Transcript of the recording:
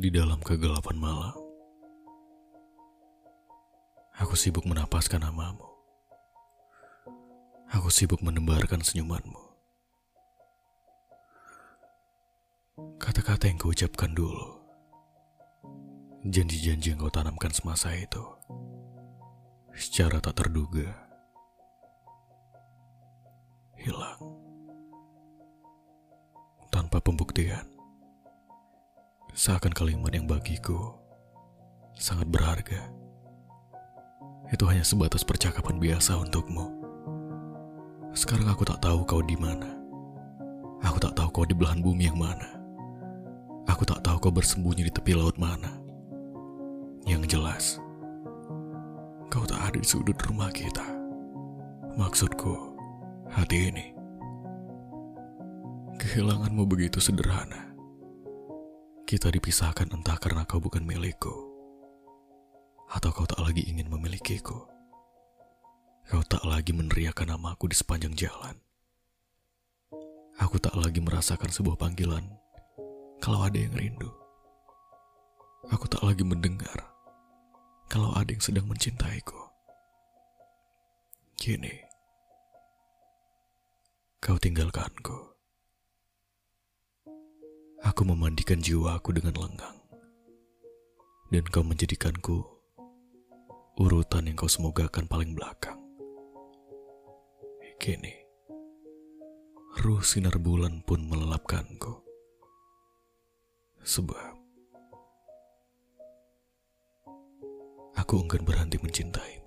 Di dalam kegelapan malam, aku sibuk menapaskan namamu. Aku sibuk menebarkan senyumanmu. Kata-kata yang kuucapkan dulu, janji-janji yang kau tanamkan semasa itu, secara tak terduga, hilang tanpa pembuktian. Seakan kalimat yang bagiku sangat berharga. Itu hanya sebatas percakapan biasa untukmu. Sekarang aku tak tahu kau di mana. Aku tak tahu kau di belahan bumi yang mana. Aku tak tahu kau bersembunyi di tepi laut mana. Yang jelas, kau tak ada di sudut rumah kita. Maksudku, hati ini. Kehilanganmu begitu sederhana. Kita dipisahkan entah karena kau bukan milikku, atau kau tak lagi ingin memilikiku. Kau tak lagi meneriakan namaku di sepanjang jalan. Aku tak lagi merasakan sebuah panggilan kalau ada yang rindu. Aku tak lagi mendengar kalau ada yang sedang mencintaiku. Kini, kau tinggalkanku. Aku memandikan jiwaku dengan lenggang. Dan kau menjadikanku urutan yang kau semogakan paling belakang. Kini, ruh sinar bulan pun melelapkanku. Sebab aku enggan berhenti mencintai.